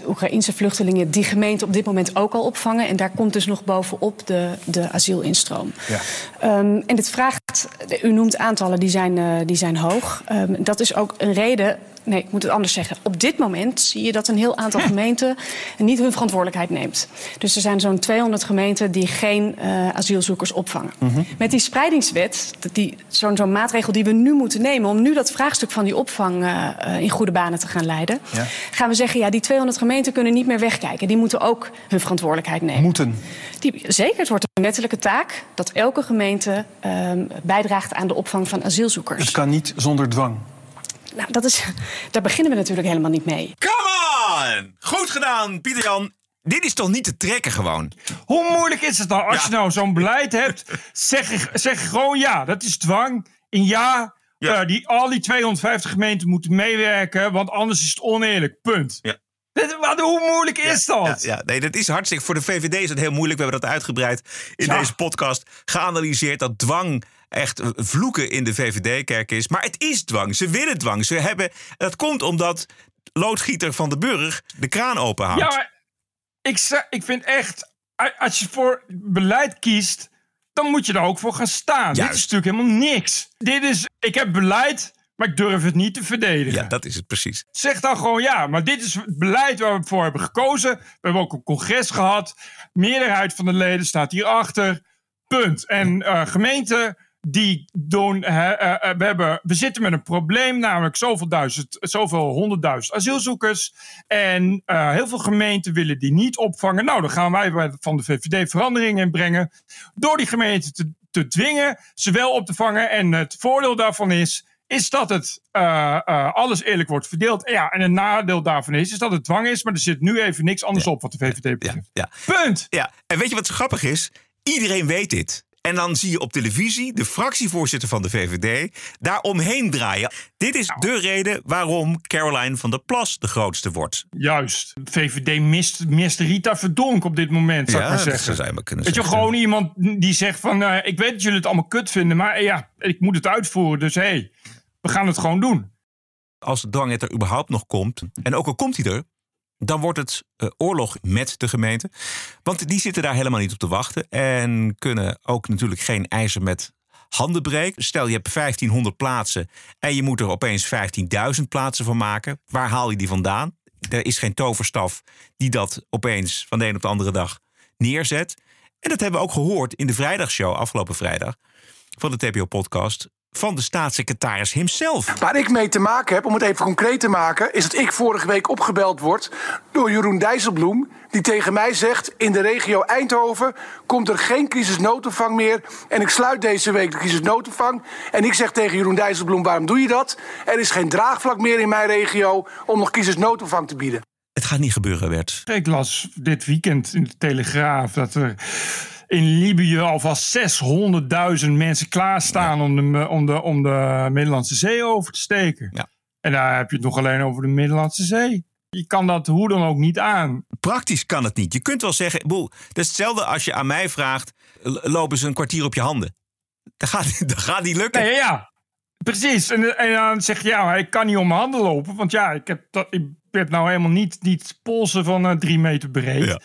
90.000 Oekraïnse vluchtelingen die gemeenten op dit moment ook al opvangen. En daar komt dus nog bovenop de, de asielinstroom. Ja. Um, en het vraagt, u noemt aantallen die zijn, uh, die zijn hoog. Um, dat is ook een reden nee, ik moet het anders zeggen. Op dit moment zie je dat een heel aantal gemeenten niet hun verantwoordelijkheid neemt. Dus er zijn zo'n 200 gemeenten die geen uh, asielzoekers opvangen. Mm -hmm. Met die spreidingswet, die, zo'n zo'n maatregel die we nu moeten nemen om nu dat vraagstuk van die opvang uh, in goede banen te gaan leiden, ja. gaan we zeggen: ja, die 200 gemeenten kunnen niet meer wegkijken. Die moeten ook hun verantwoordelijkheid nemen. Moeten. Die, zeker, het wordt een wettelijke taak dat elke gemeente uh, bijdraagt aan de opvang van asielzoekers. Het kan niet zonder dwang. Nou, dat is, daar beginnen we natuurlijk helemaal niet mee. Come on! Goed gedaan, Pieter Jan. Dit is toch niet te trekken gewoon? Hoe moeilijk is het nou als ja. je nou zo'n beleid hebt? Zeg, zeg gewoon ja, dat is dwang. En ja, ja. Uh, die, al die 250 gemeenten moeten meewerken, want anders is het oneerlijk. Punt. Ja. Wat, hoe moeilijk is dat? Ja, ja, nee, dat is hartstikke. Voor de VVD is het heel moeilijk. We hebben dat uitgebreid in deze podcast geanalyseerd. Dat dwang echt vloeken in de VVD-kerk is. Maar het is dwang. Ze willen dwang. Ze hebben, dat komt omdat loodgieter van de Burg de kraan openhoudt. Ja, maar ik, ik vind echt, als je voor beleid kiest, dan moet je er ook voor gaan staan. Juist. Dit is natuurlijk helemaal niks. Dit is, ik heb beleid, maar ik durf het niet te verdedigen. Ja, dat is het precies. Zeg dan gewoon ja, maar dit is het beleid waar we voor hebben gekozen. We hebben ook een congres gehad. Meerderheid van de leden staat hierachter. Punt. En uh, gemeenten die doen. Uh, uh, we, hebben, we zitten met een probleem, namelijk zoveel, duizend, zoveel honderdduizend asielzoekers. En uh, heel veel gemeenten willen die niet opvangen. Nou, dan gaan wij van de VVD verandering in brengen. Door die gemeenten te, te dwingen ze wel op te vangen. En het voordeel daarvan is. Is dat het alles eerlijk wordt verdeeld. Ja, en een nadeel daarvan is, is dat het dwang is. Maar er zit nu even niks anders ja. op wat de VVD betreft. Ja, ja. Punt. Ja, en weet je wat zo grappig is? Iedereen weet dit. En dan zie je op televisie de fractievoorzitter van de VVD daar omheen draaien. Dit is de reden waarom Caroline van der Plas de grootste wordt. Juist. VVD mist, mist Rita Verdonk op dit moment, zou ja, ik maar zeggen. Dat zou maar kunnen Weet je, gewoon iemand die zegt van... Uh, ik weet dat jullie het allemaal kut vinden, maar uh, ja, ik moet het uitvoeren. Dus hé, hey, we gaan het gewoon doen. Als de dwang er überhaupt nog komt, en ook al komt hij er... Dan wordt het uh, oorlog met de gemeente. Want die zitten daar helemaal niet op te wachten. En kunnen ook natuurlijk geen eisen met handen breken. Stel je hebt 1500 plaatsen en je moet er opeens 15.000 plaatsen van maken. Waar haal je die vandaan? Er is geen toverstaf die dat opeens van de een op de andere dag neerzet. En dat hebben we ook gehoord in de vrijdagshow afgelopen vrijdag van de TPO-podcast van de staatssecretaris himself. Waar ik mee te maken heb, om het even concreet te maken, is dat ik vorige week opgebeld word door Jeroen Dijsselbloem. Die tegen mij zegt: In de regio Eindhoven komt er geen crisisnoodopvang meer. En ik sluit deze week de crisisnoodopvang. En ik zeg tegen Jeroen Dijsselbloem: Waarom doe je dat? Er is geen draagvlak meer in mijn regio om nog crisisnoodopvang te bieden. Het gaat niet gebeuren, Bert. Ik las dit weekend in de Telegraaf dat er in Libië alvast 600.000 mensen klaarstaan ja. om, de, om, de, om de Middellandse Zee over te steken. Ja. En daar heb je het nog alleen over de Middellandse Zee. Je kan dat hoe dan ook niet aan. Praktisch kan het niet. Je kunt wel zeggen, boel, dat is hetzelfde als je aan mij vraagt, lopen ze een kwartier op je handen. Dat gaat, dat gaat niet lukken. Nee, ja, precies. En, en dan zeg je, ja, ik kan niet om mijn handen lopen. Want ja, ik heb, dat, ik heb nou helemaal niet, niet polsen van uh, drie meter breed. Ja.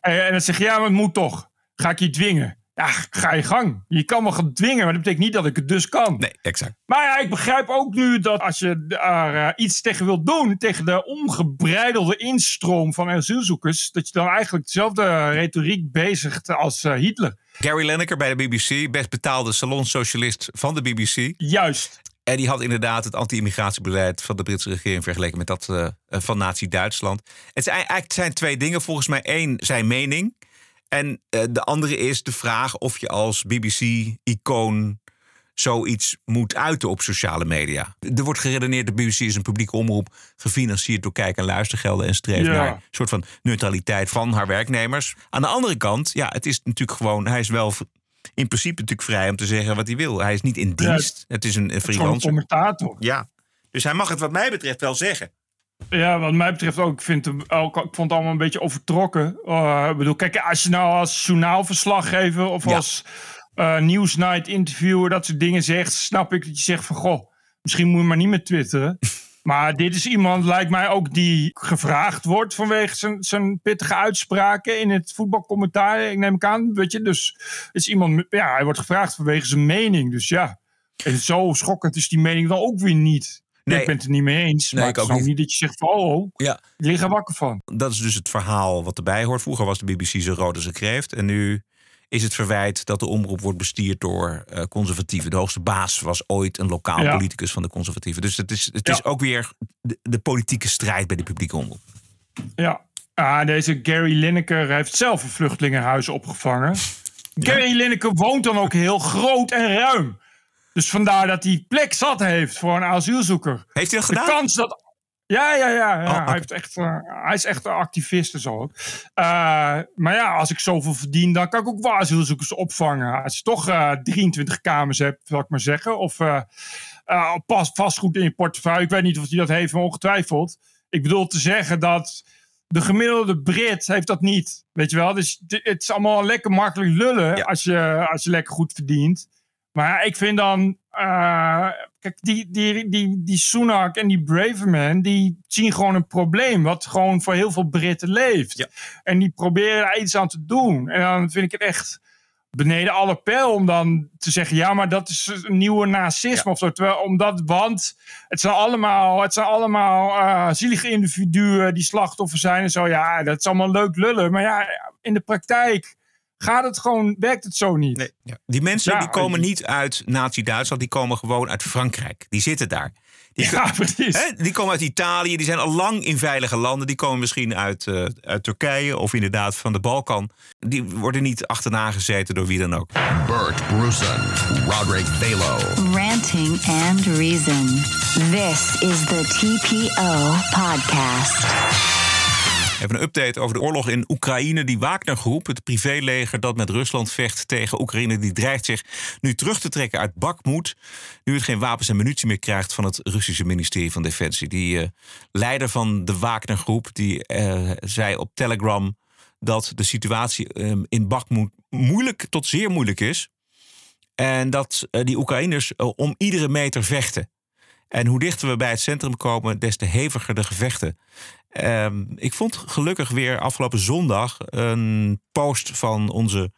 En, en dan zeg je, ja, maar het moet toch. Ga ik je dwingen? Ja, ga je gang. Je kan me gaan dwingen, maar dat betekent niet dat ik het dus kan. Nee, exact. Maar ja, ik begrijp ook nu dat als je daar uh, iets tegen wilt doen, tegen de ongebreidelde instroom van asielzoekers, dat je dan eigenlijk dezelfde retoriek bezigt als uh, Hitler. Gary Lineker bij de BBC, best betaalde salonsocialist van de BBC. Juist. En die had inderdaad het anti-immigratiebeleid van de Britse regering vergeleken met dat uh, van Nazi-Duitsland. Het zijn eigenlijk zijn twee dingen. Volgens mij één, zijn mening. En uh, de andere is de vraag of je als BBC-icoon zoiets moet uiten op sociale media. Er wordt geredeneerd, de BBC is een publieke omroep... gefinancierd door kijk- en luistergelden... en streeft Ja. naar een soort van neutraliteit van haar werknemers. Aan de andere kant, ja, het is natuurlijk gewoon... hij is wel in principe natuurlijk vrij om te zeggen wat hij wil. Hij is niet in dienst. het is een, een Het is gewoon een freelancer. commentator. Ja, dus hij mag het wat mij betreft wel zeggen. Ja, wat mij betreft ook. Ik, vind ook, ik vond het allemaal een beetje overtrokken. Uh, ik bedoel, kijk, als je nou als journaalverslaggever of Ja. als uh, Newsnight interviewer dat soort dingen zegt, snap ik dat je zegt van, goh, misschien moet je maar niet meer twitteren. Maar dit is iemand, lijkt mij ook, die gevraagd wordt vanwege zijn, zijn pittige uitspraken in het voetbalcommentaar. Ik neem ik aan, weet je. Dus is iemand, ja, hij wordt gevraagd vanwege zijn mening. Dus ja, en zo schokkend is die mening dan ook weer niet. Nee. Ik ben het er niet mee eens. Nee, maar ik ook niet. niet dat je zegt van, oh, Ja, ik lig er wakker van. dat is dus het verhaal wat erbij hoort. Vroeger was de BBC zo rood als een kreeft. En nu is het verwijt dat de omroep wordt bestuurd door eh, conservatieven. De hoogste baas was ooit een lokaal Ja. politicus van de conservatieven. Dus het is, het Ja. is ook weer de, de politieke strijd bij de publieke omroep. Ja. Ah, deze Gary Lineker heeft zelf een vluchtelingenhuis opgevangen. Gary Lineker woont dan ook heel groot en ruim. Dus vandaar dat hij plek zat heeft voor een asielzoeker. Heeft hij dat De gedaan? kans dat. Ja, ja, ja. ja. Oh, hij, heeft echt, eh, hij is echt een activist en zo. ook. Eh, maar ja, als ik zoveel verdien, dan kan ik ook wel asielzoekers opvangen. Als je toch eh, 23 kamers hebt, zal ik maar zeggen. Of eh, eh, pas, vastgoed in je portefeuille. Ik weet niet of hij dat heeft, maar ongetwijfeld. Ik bedoel te zeggen dat de gemiddelde Brit heeft dat niet. Weet je wel? Dus het is allemaal lekker makkelijk lullen als, je, als je lekker goed verdient. Maar ja, ik vind dan... eh, kijk, die, die, die, die Sunak en die Braverman... die zien gewoon een probleem... wat gewoon voor heel veel Britten leeft. En die proberen daar iets aan te doen. En dan vind ik het echt beneden alle pijl om dan te zeggen... ja, maar dat is een nieuwe nazisme of zo. Terwijl, omdat, want het zijn allemaal, het zijn allemaal eh, zielige individuen... die slachtoffer zijn en zo. Ja, dat is allemaal leuk lullen. Maar ja, in de praktijk gaat het gewoon... werkt het zo niet. Die mensen Ja, die komen niet uit Nazi-Duitsland, die komen gewoon uit Frankrijk. Die zitten daar. Die, Ja, precies. Hè, die komen uit Italië, die zijn al lang in veilige landen. Die komen misschien uit, eh, uit Turkije of inderdaad van de Balkan. Die worden niet achterna gezeten door wie dan ook. Bert Brussen, Roderick Balo. Ranting and Reason. This is the TPO podcast. Even een update over de oorlog in Oekraïne. Die Wagner-groep, het privéleger dat met Rusland vecht tegen Oekraïne, die dreigt zich nu terug te trekken uit Bakhmut. Nu het geen wapens en munitie meer krijgt van het Russische ministerie van Defensie. Die eh, leider van de Wagner-groep die eh, zei op Telegram dat de situatie eh, in Bakhmut moeilijk tot zeer moeilijk is. En dat eh, die Oekraïners om iedere meter vechten. En hoe dichter we bij het centrum komen, des te heviger de gevechten. Ehm, ik vond gelukkig weer afgelopen zondag een post van onze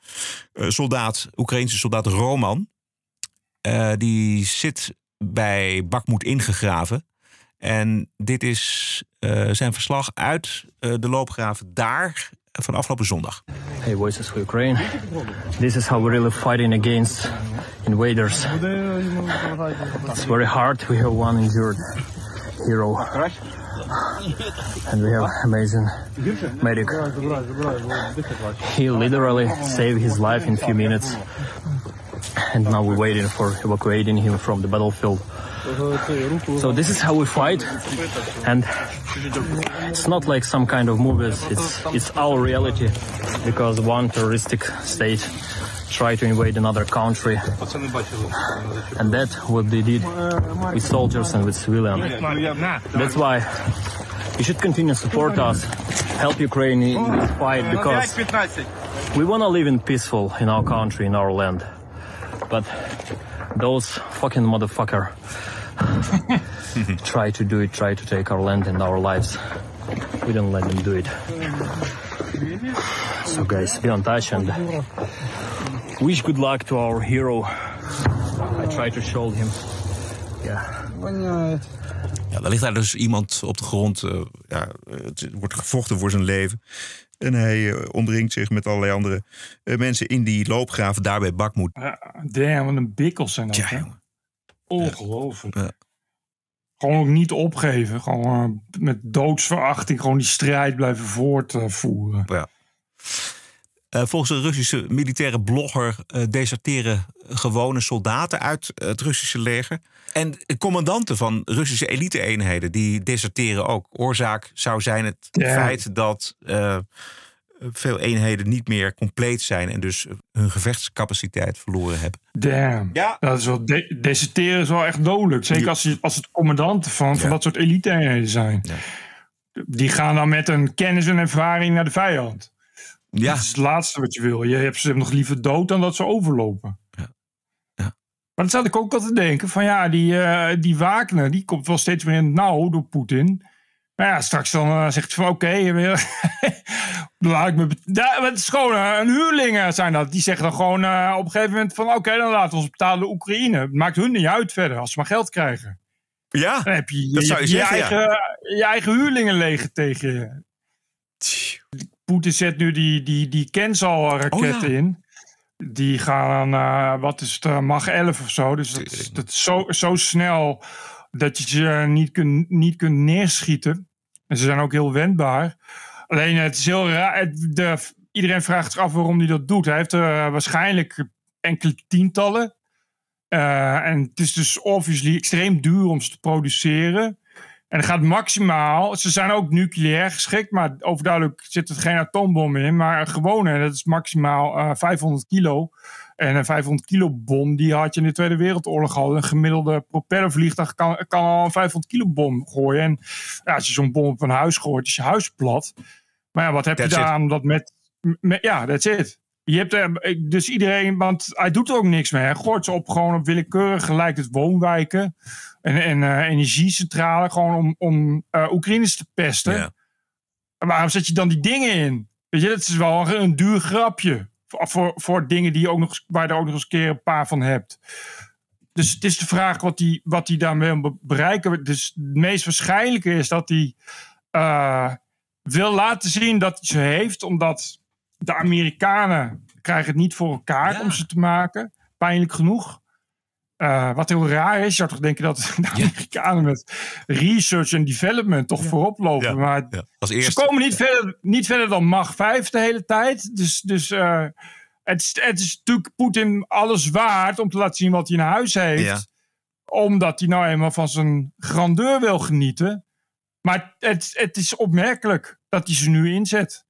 eh, soldaat, Oekraïnse soldaat Roman. Eh, die zit bij Bakmoed ingegraven. En dit is eh, zijn verslag uit eh, de loopgraven daar van afgelopen zondag. Hey, Voices for Ukraine. This is how we're really fighting against invaders. It's very hard. We have one injured hero. And we have amazing medic. He literally saved his life in a few minutes. And now we're waiting for evacuating him from the battlefield. So this is how we fight. And it's not like some kind of movies. It's it's our reality because one terroristic state tried to invade another country. And that's what they did with soldiers and with civilians. That's why you should continue to support us, help Ukraine in this fight because we want to live in peaceful in our country, in our land. But those fucking motherfucker try to do it, try to take our land and our lives. We don't let them do it. So guys, be on touch and wish good luck to our hero. I try to show him. Yeah. Ja, er ligt daar dus iemand op de grond. eh, ja, het wordt gevochten voor zijn leven. En hij eh, omringt zich met allerlei andere eh, mensen in die loopgraven daar bij Bakmoed. Ja, damn, wat een bikkels zijn dat. hè? Ongelooflijk. Gewoon ook niet opgeven. Gewoon met doodsverachting gewoon die strijd blijven voortvoeren. Ja. Eh, volgens een Russische militaire blogger eh, deserteren gewone soldaten uit het Russische leger. En commandanten van Russische elite-eenheden die deserteren ook. Oorzaak zou zijn het Ja. feit dat eh, veel eenheden niet meer compleet zijn en dus hun gevechtscapaciteit verloren hebben. Damn. Ja. Dat is wel de deserteren is wel echt dodelijk. Zeker als, je, als het commandanten van, van Ja. dat soort elite-eenheden zijn. Die gaan dan met een kennis en ervaring naar de vijand. Ja. Dat is het laatste wat je wil. Je hebt ze nog liever dood dan dat ze overlopen. Maar dat zat ik ook al te denken. Van ja, die, eh, die Wagner, die komt wel steeds meer in het nauw door Poetin. Maar ja, straks dan eh, zegt hij van oké, laat ik me... Ja, het is gewoon eh, een huurlingen zijn dat. Die zeggen dan gewoon op een gegeven moment van oké, dan laten we ons betalen de Oekraïne. Het maakt hun niet uit verder, als ze maar geld krijgen. Ja, Dan heb je dat je, zou je je zeggen, ja. eigen, je eigen huurlingenleger tegen je. Poetin zet nu die, die, die Kensal-raketten Oh, ja. in. Die gaan, eh, wat is het, eh, Mach 11 of zo. Dus dat, is- dat is zo, zo snel dat je ze niet kunt, niet kunt neerschieten. En ze zijn ook heel wendbaar. Alleen het is heel raar. het- De, iedereen vraagt zich af waarom hij dat doet. Hij heeft er waarschijnlijk enkele tientallen. Eh, en het is dus obviously extreem duur om ze te produceren. En het gaat maximaal. Ze zijn ook nucleair geschikt, maar overduidelijk zit er geen atoombom in. Maar een gewone, dat is maximaal eh, 500 kilo. En een 500 kilo bom, die had je in de Tweede Wereldoorlog al. Een gemiddelde propellervliegtuig kan, kan al een 500 kilo bom gooien. En ja, als je zo'n bom op een huis gooit, is je huis plat. Maar ja, wat heb That's je it. daar aan dat met, met... Ja, that's it. Je hebt er, dus iedereen, want hij doet er ook niks mee. Hij gooit ze op gewoon op willekeurig lijkt het woonwijken en, en eh, energiecentrale, gewoon om, om eh Oekraïners te pesten. Ja. Maar waarom zet je dan die dingen in? Weet je, dat is wel een, een duur grapje. Voor, voor, voor dingen die je ook nog, waar je er ook nog eens een keer een paar van hebt. Dus het is de vraag wat hij wat die daarmee wil be- bereiken. Dus het meest waarschijnlijke is dat hij eh, wil laten zien dat hij ze heeft. Omdat de Amerikanen krijgen het niet voor elkaar om ze te maken. Pijnlijk genoeg. Eh, wat heel raar is, je zou toch denken dat de Amerikanen met research en development toch voorop lopen. Maar Als ze komen niet verder, niet verder dan Mach 5 de hele tijd. Dus, dus eh, het, is, het is natuurlijk Poetin alles waard om te laten zien wat hij in huis heeft. Ja. Omdat hij nou eenmaal van zijn grandeur wil genieten. Maar het, het is opmerkelijk dat hij ze nu inzet.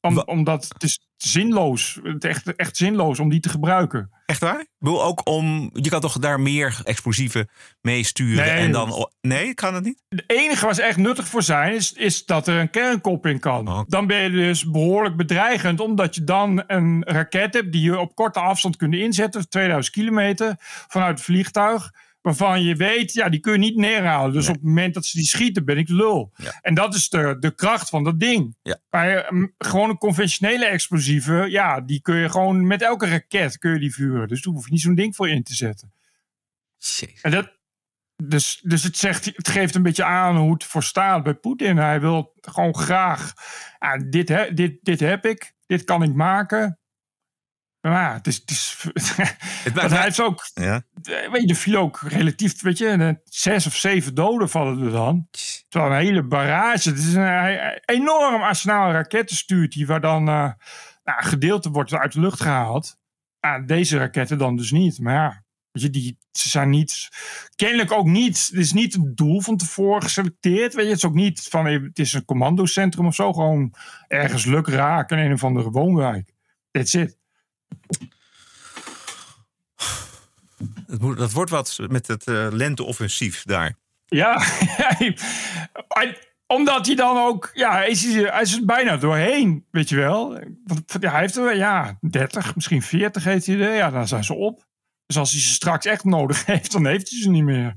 Om, omdat het is zinloos. Het is echt, echt zinloos om die te gebruiken. Echt waar? Ik bedoel ook om. Je kan toch daar meer explosieven mee sturen Nee, en dan. Nee, kan dat niet? Het enige ze echt nuttig voor zijn, is, is dat er een kernkop in kan. Oh. Dan ben je dus behoorlijk bedreigend, omdat je dan een raket hebt die je op korte afstand kunt inzetten, 2000 kilometer vanuit het vliegtuig. Waarvan je weet, ja, die kun je niet neerhalen. Dus op het moment dat ze die schieten, ben ik lul. En dat is de, de kracht van dat ding. Ja. Maar eh, gewoon een conventionele explosieven, ja, die kun je gewoon met elke raket kun je die vuren. Dus daar hoef je niet zo'n ding voor in te zetten. En dat, dus, dus het, zegt, het geeft een beetje aan hoe het voor staat bij Poetin. Hij wil gewoon graag, ja, dit, he, dit, dit heb ik, dit kan ik maken. Maar ja, het is... Het is Want hij heeft ook... Ja. eh, Weet je, er viel ook relatief, weet je, eh, zes of zeven doden vallen er dan. Terwijl een hele barrage. Het is een eh, enorm arsenaal raketten stuurt hij, waar dan nou, een gedeelte wordt uit de lucht gehaald. Deze raketten dan dus niet. Maar ja, weet je, die, ze zijn niet, kennelijk ook niet, het is niet een doel van tevoren geselecteerd. Weet je, het is ook niet van, het is een commandocentrum of zo, gewoon ergens luk raken in een of andere woonwijk. That's it. Het moet- Dat wordt wat met het eh, lenteoffensief daar. Ja, omdat hij dan ook, ja, hij is, hij is er bijna doorheen, weet je wel. Ja, hij heeft er, ja, 30, misschien 40 heeft hij er. Ja, dan zijn ze op. Dus als hij ze straks echt nodig heeft, dan heeft hij ze niet meer.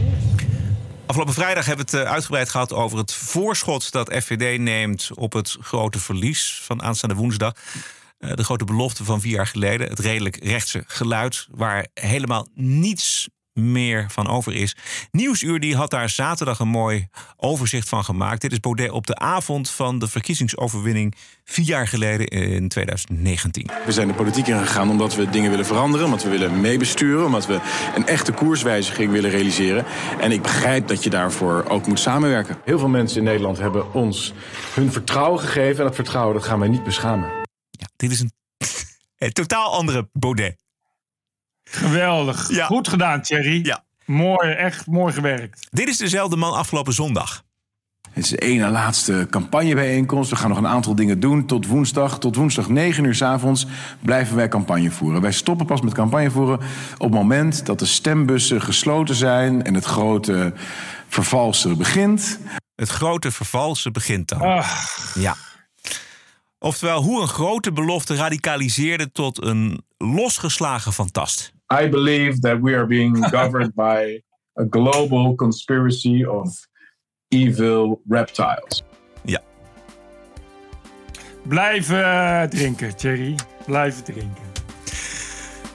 Afgelopen vrijdag hebben we het eh, uitgebreid gehad over het voorschot dat FVD neemt op het grote verlies van aanstaande woensdag. Eh, De grote belofte van vier jaar geleden, het redelijk rechtse geluid, waar helemaal niets meer van over is. Nieuwsuur die had daar zaterdag een mooi overzicht van gemaakt. Dit is Baudet op de avond van de verkiezingsoverwinning vier jaar geleden in 2019. We zijn de politiek ingegaan omdat we dingen willen veranderen, omdat we willen meebesturen, omdat we een echte koerswijziging willen realiseren. En ik begrijp dat je daarvoor ook moet samenwerken. Heel veel mensen in Nederland hebben ons hun vertrouwen gegeven en dat vertrouwen dat gaan wij niet beschamen. Dit is een, een totaal andere Baudet. Geweldig. Goed gedaan, Thierry. Ja. Mooi, echt mooi gewerkt. Dit is dezelfde man afgelopen zondag. Het is de ene laatste campagnebijeenkomst. We gaan nog een aantal dingen doen tot woensdag. Tot woensdag 9 uur s avonds blijven wij campagne voeren. Wij stoppen pas met campagne voeren op het moment dat de stembussen gesloten zijn en het grote vervalsen begint. Het grote vervalsen begint dan. Ja. Oftewel, hoe een grote belofte radicaliseerde tot een losgeslagen fantast. I believe that we are being governed by a global conspiracy of evil reptiles. Ja. Blijven eh, drinken, Thierry. Blijven drinken.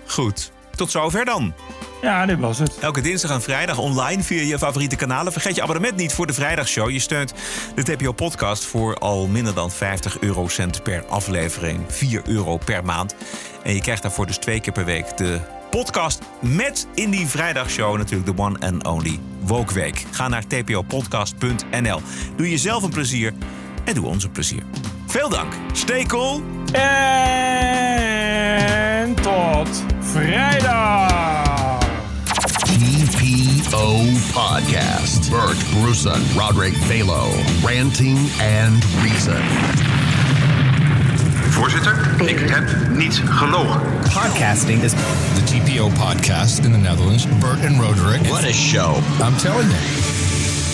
Goed. Tot zover dan. Ja, dit was het. Elke dinsdag en vrijdag online via je favoriete kanalen. Vergeet je abonnement niet voor de vrijdagshow. Je steunt de TPO-podcast voor al minder dan 50 eurocent per aflevering. 4 euro per maand. En je krijgt daarvoor dus twee keer per week de podcast met in die vrijdagshow natuurlijk de one and only Woke Week. Ga naar tpopodcast.nl. Doe jezelf een plezier en doe ons een plezier. Veel dank. Stay cool. En tot vrijdag. TPO Podcast. Bert Bruson, Roderick Balo. Ranting and Reason. Voorzitter, ik heb niet gelogen. Podcasting is the TPO podcast in the Netherlands. Bert and Roderick. What a show. I'm telling you.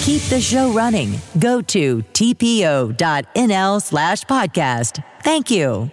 Keep the show running. Go to tpo.nl slash podcast. Thank you.